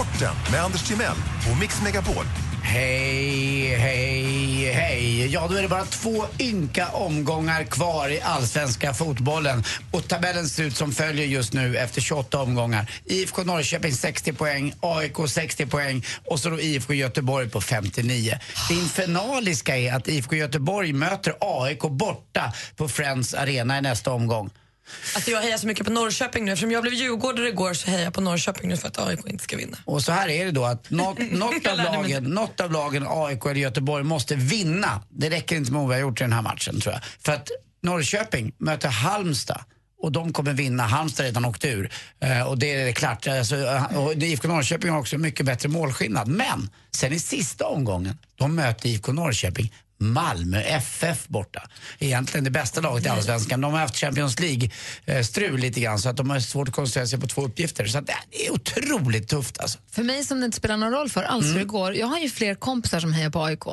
Sporten med Anders Timell och Mix Megapol. Hej, hej, hej. Ja, då är det bara två ynka omgångar kvar i allsvenska fotbollen. Och tabellen ser ut som följer just nu efter 28 omgångar. IFK Norrköping 60 poäng, AIK 60 poäng och så då IFK Göteborg på 59. Det infernaliska är att IFK Göteborg möter AIK borta på Friends Arena i nästa omgång. Alltså jag hejar så mycket på Norrköping nu. Eftersom jag blev djurgårdare igår så hejar jag på Norrköping nu för att AIK inte ska vinna. Och så här är det då att något, något, av, lagen, något av lagen, AIK eller Göteborg, måste vinna. Det räcker inte med oavgjort i den här matchen tror jag. För att Norrköping möter Halmstad och de kommer vinna. Halmstad redan åkt ur. Eh, och det är det klart. Alltså, eh, och IFK Norrköping har också mycket bättre målskillnad. Men sen i sista omgången, de möter IFK Norrköping Malmö FF borta. Egentligen det bästa laget i Allsvenskan. De har haft Champions League-strul lite grann så att de har svårt att koncentrera sig på två uppgifter. Så att det är otroligt tufft alltså. För mig som det inte spelar någon roll för alls hur det går, jag har ju fler kompisar som hejar på AIK.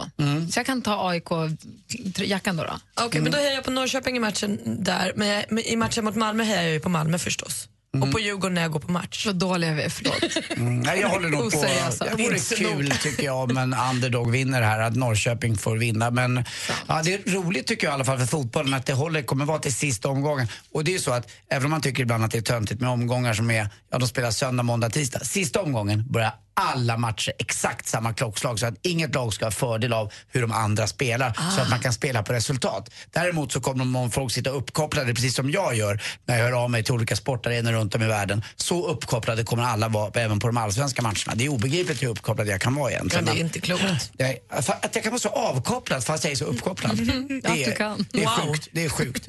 Så jag kan ta AIK-jackan då. då. Okej, men då hejar jag på Norrköping i matchen där. Men i matchen mot Malmö hejar jag ju på Malmö förstås. Och på Djurgården när jag går på match. Vad dåliga vi är, förlåt. Mm, nej, jag håller nog på... Det vore kul tycker jag om en underdog vinner här, att Norrköping får vinna. Men ja, det är roligt tycker jag i alla fall för fotbollen att det håller, kommer vara till sista omgången. Och det är ju så att även om man tycker ibland att det är töntigt med omgångar som är, ja de spelar söndag, måndag, tisdag. Sista omgången börjar alla matcher exakt samma klockslag så att inget lag ska ha fördel av hur de andra spelar så att man kan spela på resultat. Däremot så kommer de om folk sitta uppkopplade precis som jag gör när jag hör av mig till olika sportarenor runt om i världen. Så uppkopplade kommer alla vara även på de allsvenska matcherna. Det är obegripligt hur uppkopplad jag kan vara egentligen. Ja, det är inte klokt. jag, att jag kan vara så avkopplad fast jag är så uppkopplad. Mm, Det är, det är Wow. sjukt. Det är sjukt.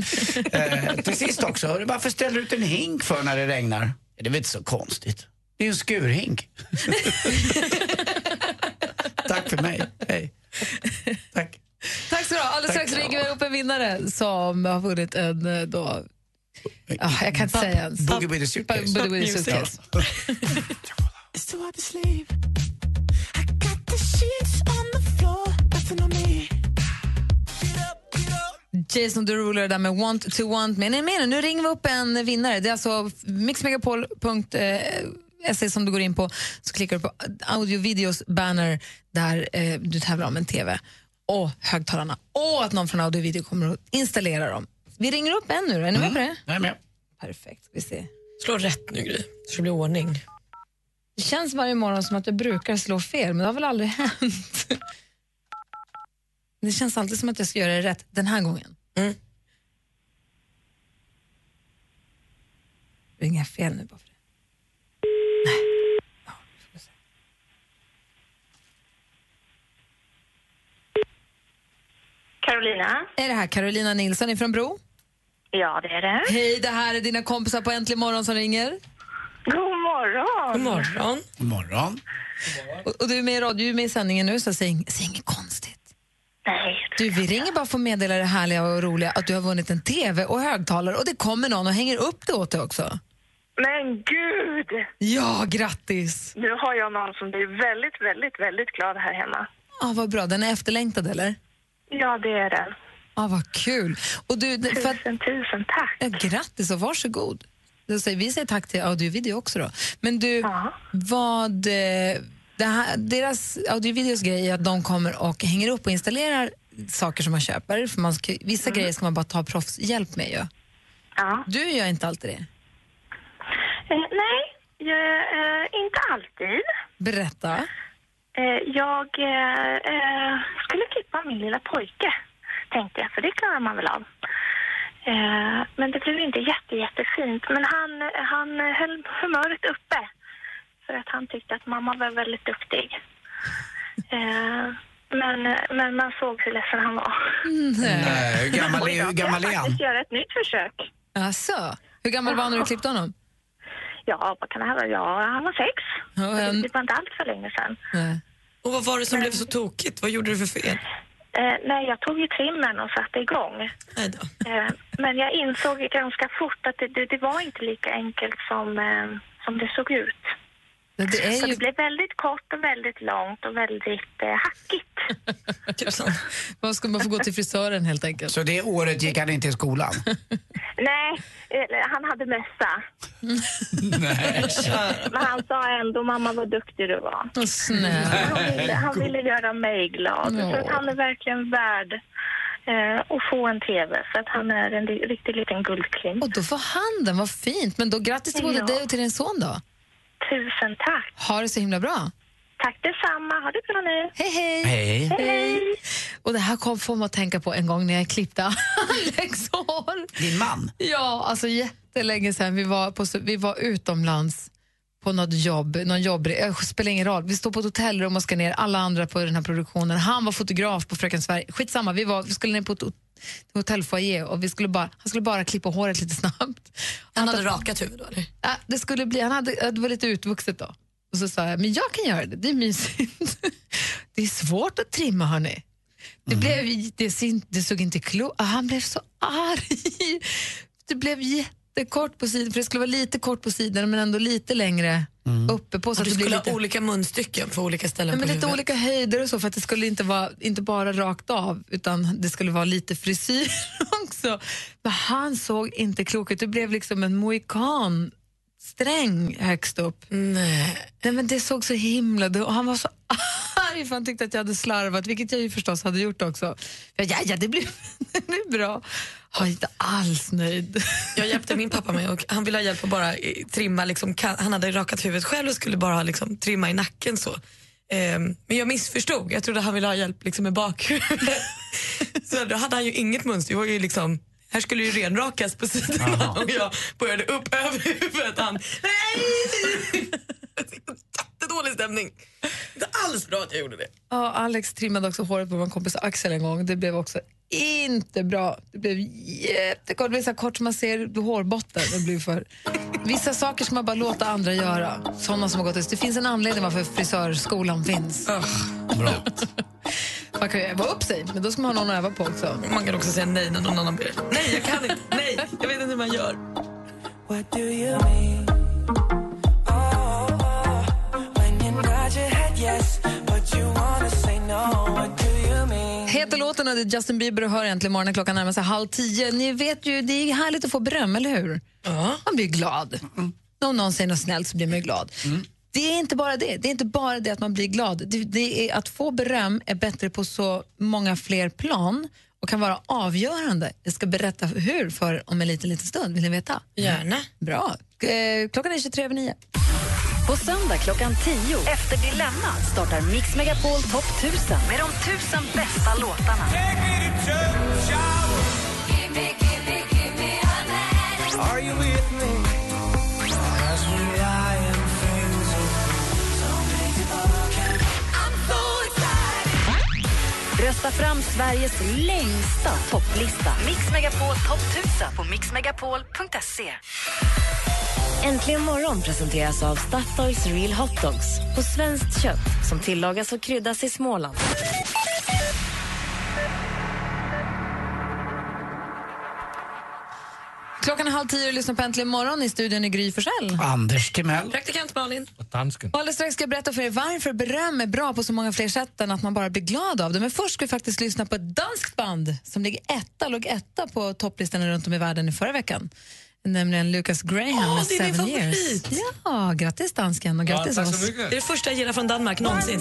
eh, till sist också, varför ställer du ut en hink för när det regnar? Det är väl inte så konstigt. Det är en skurhink. Tack för mig. Hej. Tack så du ha. Alldeles strax ringer vi upp en vinnare som har vunnit en eh, då... Ah, jag kan inte säga ens. Boogie with a suitcase. Boogie with a suitcase. Jason Derulo där med Want to want me. Nej, men nu ringer vi upp en vinnare. Det är alltså mixmegapol.se som du går in på. Så klickar du på audio videos banner där eh, du tävlar om en TV. Och högtalarna. Och att någon från audio video kommer att installera dem. Vi ringer upp en nu då. Är ni med på det? Jag är med. Perfekt. Vi se. Slå rätt nu Gry, så det blir ordning. Det känns varje morgon som att jag brukar slå fel, men det har väl aldrig hänt. Det känns alltid som att jag ska göra det rätt den här gången. Mm. Ringer jag fel nu bara det? Carolina? Är det här Carolina Nilsson från Bro? Ja, det är det. Hej, det här är dina kompisar på Äntligen morgon som ringer. God morgon! God morgon. God morgon. Och, och du är med i radio, du är med i sändningen nu, så säg, säg inget konstigt. Nej. Du, vi ringer bara för att meddela det härliga och roliga att du har vunnit en TV och högtalare och det kommer någon och hänger upp det åt dig också. Men gud! Ja, grattis! Nu har jag någon som blir väldigt, väldigt, väldigt glad här hemma. Ah, vad bra, den är efterlängtad eller? Ja, det är den. Ah, vad kul! Och du, det- för att, Tusen, tusen tack. ja, grattis och varsågod. Då säger, vi säger tack till Audio Video också då. Men du, vad... eh, Det här, deras Audio Videos grej är att de kommer och hänger upp och installerar saker som man köper. För man ska, vissa grejer ska man bara ta proffshjälp med ju. Ja. Du gör inte alltid det. Eh, nej, jag, eh, inte alltid. Berätta. Eh, jag eh, eh, skulle klippa min lilla pojke, tänkte jag, för det klarar man väl av. Eh, men det blev inte jätte, jättefint. Men han, han höll humöret uppe för att han tyckte att mamma var väldigt duktig. Eh, men, men man såg hur ledsen han var. Nej, hur gammal är- hur gammal är han? Jag faktiskt göra ett nytt försök. Alltså, hur gammal var han när du klippte honom? Ja, vad kan det här vara? Ja, han var sex. Ja, en- Det var inte allt för länge sedan. Och vad var det som blev så tokigt? Vad gjorde du för fel? Eh, nej, jag tog ju trimmen och satte igång. Eh, men jag insåg ju ganska fort att det, det, var inte lika enkelt som, eh, som det såg ut. Det är Så ju... det blev väldigt kort och väldigt långt och väldigt eh, hackigt. Man ska man få gå till frisören helt enkelt. Så det året gick han inte i skolan? Nej, eh, han hade mössa. Nej. Men han sa ändå, mamma vad duktig du var. Han ville, han ville göra mig glad. Ja. Så att han är verkligen värd eh, att få en TV. För att han är en riktig liten guldklimp. Och då får han den, vad fint. Men då grattis till både Ja. dig och till din son då. Tusen tack. Ha det så himla bra. Tack detsamma. Ha det bra nu. Hej, hej. Hej. Hej. Och det här kom får mig att tänka på en gång när jag klippte Alex hår. Din man? Ja, alltså jättelänge sedan. Vi var, på, vi var utomlands på något jobb, någon jobb, det spelar ingen roll. Vi står på ett hotellrum och ska ner, alla andra på den här produktionen. Han var fotograf på Fröken Sverige. Skitsamma, vi, var, vi skulle ner på ett hot- hotellfoajé och vi skulle bara, han skulle bara klippa håret lite snabbt. Han hade rakat huvud då eller? Det, skulle bli, han hade, det var lite utvuxet då. Och så sa jag, men jag kan göra det, det är mysigt. det är svårt att trimma hörni. Det, blev, det, det såg inte klokt Han blev så arg. Det blev jättekort på sidan, för det skulle vara lite kort på sidan men ändå lite längre uppe på. Så att du skulle lite, ha olika munstycken på olika ställen Nej, men på lite huvudet? olika höjder och så för att det skulle inte vara inte bara rakt av utan det skulle vara lite frisyr också. Men han såg inte klok ut. Det blev liksom en mohikan sträng högst upp. Nej. Nej, men det såg så himla och Han var så arg för han tyckte att jag hade slarvat, vilket jag ju förstås hade gjort också. Ja, ja, det, blir, det blir bra. Jag är inte alls nöjd. Jag hjälpte min pappa med och han ville ha hjälp att bara eh, trimma, liksom, han hade rakat huvudet själv och skulle bara liksom, trimma i nacken så. Ehm, men jag missförstod, jag trodde han ville ha hjälp liksom, med bakhuvudet. så då hade han ju inget mönster, det var ju liksom här skulle ju renrakas på sidorna och jag började upp över huvudet. Han, nej! Jättedålig stämning. Inte alls bra att jag gjorde det. Ja, Alex trimmade också håret på vår kompis Axel en gång. Det blev också inte bra. Det blev jättekort. Det blev så kort som man ser hårbotten. Det blev för... Vissa saker ska man bara låta andra göra. Såna som har gått Det finns en anledning varför frisörskolan finns. Bra. Man kan ju öva upp sig, men då ska man ha någon att öva på också. Man kan också säga nej när någon annan ber. Nej, jag kan inte. Nej, jag vet inte hur man gör. What do you mean? Oh, oh, when you nod your head yes, but you wanna say no. What do you mean? Heter låten och det är Justin Bieber och hör äntligen morgonen klockan närmar sig halv tio. Ni vet ju, det är härligt att få beröm, eller hur? Man blir glad. Om någon säger något snällt så blir man ju glad. Det är inte bara det. Det är inte bara det att man blir glad. Det, det är att få beröm är bättre på så många fler plan och kan vara avgörande. Jag ska berätta hur för om en liten, liten stund. Vill ni veta? Gärna. Bra. Eh, klockan är 23 över 9. På söndag klockan 10 efter Dilemma startar Mix Megapol Topp 1000 med de tusen bästa låtarna. Are you with me? Rösta fram Sveriges längsta topplista. Mix Megapol Topp 1000 på mixmegapol.se. Äntligen morgon presenteras av Statoils Real Hot Dogs på svenskt kött som tillagas och kryddas i Småland. Klockan är halv tio och lyssnar på Äntligen morgon i studion i Gry Forssell. Anders Timell. Praktikant Malin. Dansken. Och Alldeles strax ska jag berätta för er varför beröm är bra på så många fler sätt än att man bara blir glad av det. Men först ska vi faktiskt lyssna på ett danskt band som ligger etta, låg etta på topplistan runt om i världen i förra veckan. Nämligen Lucas Graham Åh, med det är min Seven Years. favorit. Ja, grattis dansken och grattis Det oss. är det första jag gillar från Danmark någonsin.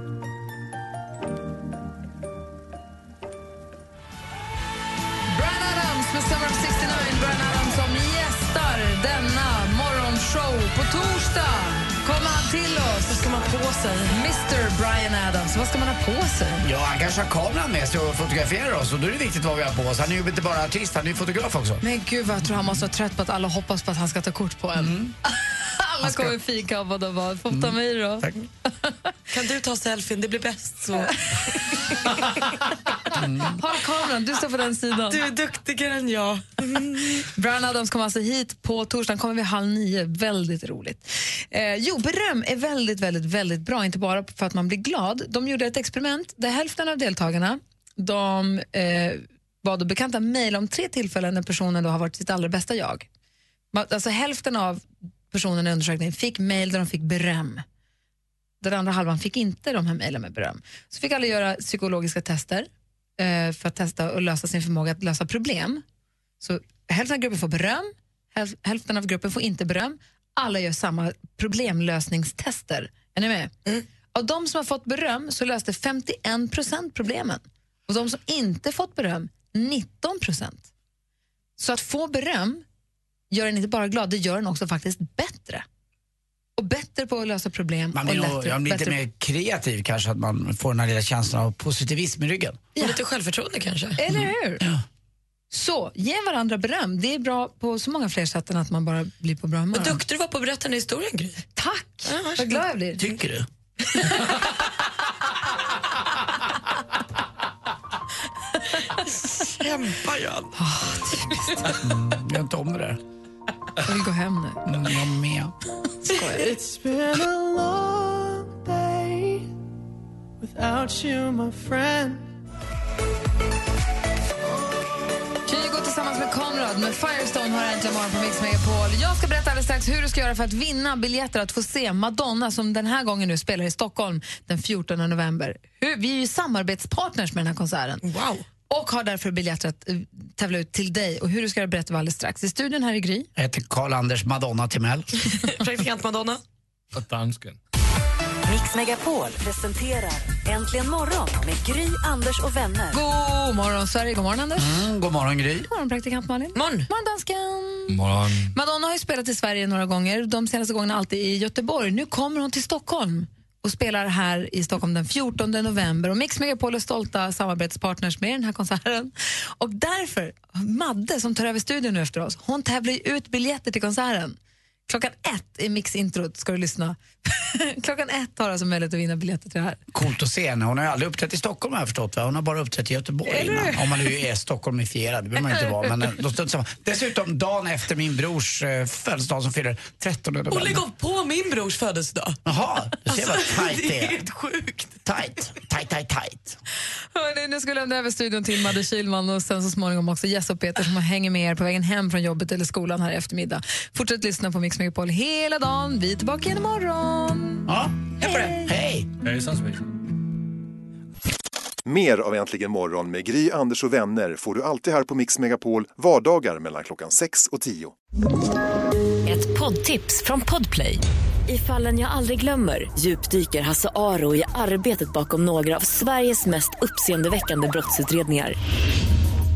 Morgonshow. På torsdag kommer han till oss. Vad ska man på sig? Mr Brian Adams. Vad ska man ha på sig? Ja, han kanske har kameran med sig och fotograferar oss och då är det viktigt vad vi har på oss. Han är ju inte bara artist, han är ju fotograf också. Men gud vad jag tror han måste vara trött på att alla hoppas på att han ska ta kort på en. Mm. alla ska- kommer fika och vad och vad. Fota mig då. Kan du ta selfien? Det blir bäst så. Håll kameran, du står på den sidan. Du är duktigare än jag. Brian Adams kommer alltså hit på torsdagen, kommer vid halv nio. Väldigt roligt. Eh, jo, beröm är väldigt, väldigt, väldigt bra, inte bara för att man blir glad. De gjorde ett experiment där hälften av deltagarna de eh, bad bekanta mejla om tre tillfällen när personen då har varit sitt allra bästa jag. Alltså hälften av personerna i undersökningen fick mejl där de fick beröm. Den andra halvan fick inte de här mejlen med beröm. Så fick alla göra psykologiska tester eh, för att testa och lösa sin förmåga att lösa problem. Så hälften av gruppen får beröm, häl- hälften av gruppen får inte beröm. Alla gör samma problemlösningstester. Är ni med? Av de som har fått beröm så löste 51 procent problemen. Och de som inte fått beröm, 19 procent. Så att få beröm gör en inte bara glad, det gör en också faktiskt bättre. Och bättre på att lösa problem. Man och blir, nog- lättare- jag blir lite mer kreativ kanske, att man får den här lilla känslan av positivism i ryggen. Ja. Lite självförtroende kanske. Eller hur? Så, ge varandra beröm. Det är bra på så många fler sätt än att man bara blir på bra humör. Vad duktig du var på att berätta den här historien, Gry. Tack! Vad glad jag blir. Tycker du? Kämpa, Jan. Mm, jag inte om det där. Jag vill gå hem nu. Mm, jag med. It's been a long day without you, my friend. Kygo tillsammans med Konrad med Firestone har äntligen morgon på Mix Megapol. Jag ska berätta alldeles strax hur du ska göra för att vinna biljetter att få se Madonna som den här gången nu spelar i Stockholm den 14 november. Vi är ju samarbetspartners med den här konserten. Wow. Och har därför biljetter att uh, tävla ut till dig. Och hur du ska göra berättar vi alldeles strax. I studion här i Gry. Jag heter Karl-Anders Madonna Timell. Praktikant Madonna. Och dansken. Mix Megapol presenterar Äntligen morgon med Gry, Anders och vänner. God morgon Sverige, god morgon Anders. Mm, god morgon Gry. God morgon praktikant Malin. Morgon. morgon dansken. Morgon. Madonna har ju spelat i Sverige några gånger, de senaste gångerna alltid i Göteborg. Nu kommer hon till Stockholm och spelar här i Stockholm den 14 november. Och Mix Megapol är stolta samarbetspartners med den här konserten. Och därför, Madde som tar över studion nu efter oss, hon tävlar ut biljetter till konserten. Klockan ett i Mix-introt ska du lyssna. Klockan ett har du alltså möjlighet att vinna biljetter till det här. Coolt att se henne. Hon har ju aldrig uppträtt i Stockholm har jag förstått. Va? Hon har bara uppträtt i Göteborg Eller innan. Om man nu är Stockholmifierad, det behöver man inte vara. Men eh, då man. Dessutom dagen efter min brors eh, födelsedag som fyller 13 november. Och lägg på min brors födelsedag. Jaha, du ser vad tajt det det är är. helt sjukt. Tajt, tajt, tajt, tajt. Hörrni, nu ska vi lämna över studion till Madde Kihlman och sen så småningom också Jess och Peter som hänger med er på vägen hem från jobbet eller skolan här i eftermiddag. Fortsätt lyssna på Mix Megapol hela dagen. Vi är tillbaka igen imorgon. Ja, hej på det. Hej! Hejsan svejsan. Mer av Äntligen morgon med Gry, Anders och vänner får du alltid här på Mix Megapol vardagar mellan klockan 6 och 10. Ett poddtips från Podplay. I fallen jag aldrig glömmer djupdyker Hasse Aro i arbetet bakom några av Sveriges mest uppseendeväckande brottsutredningar.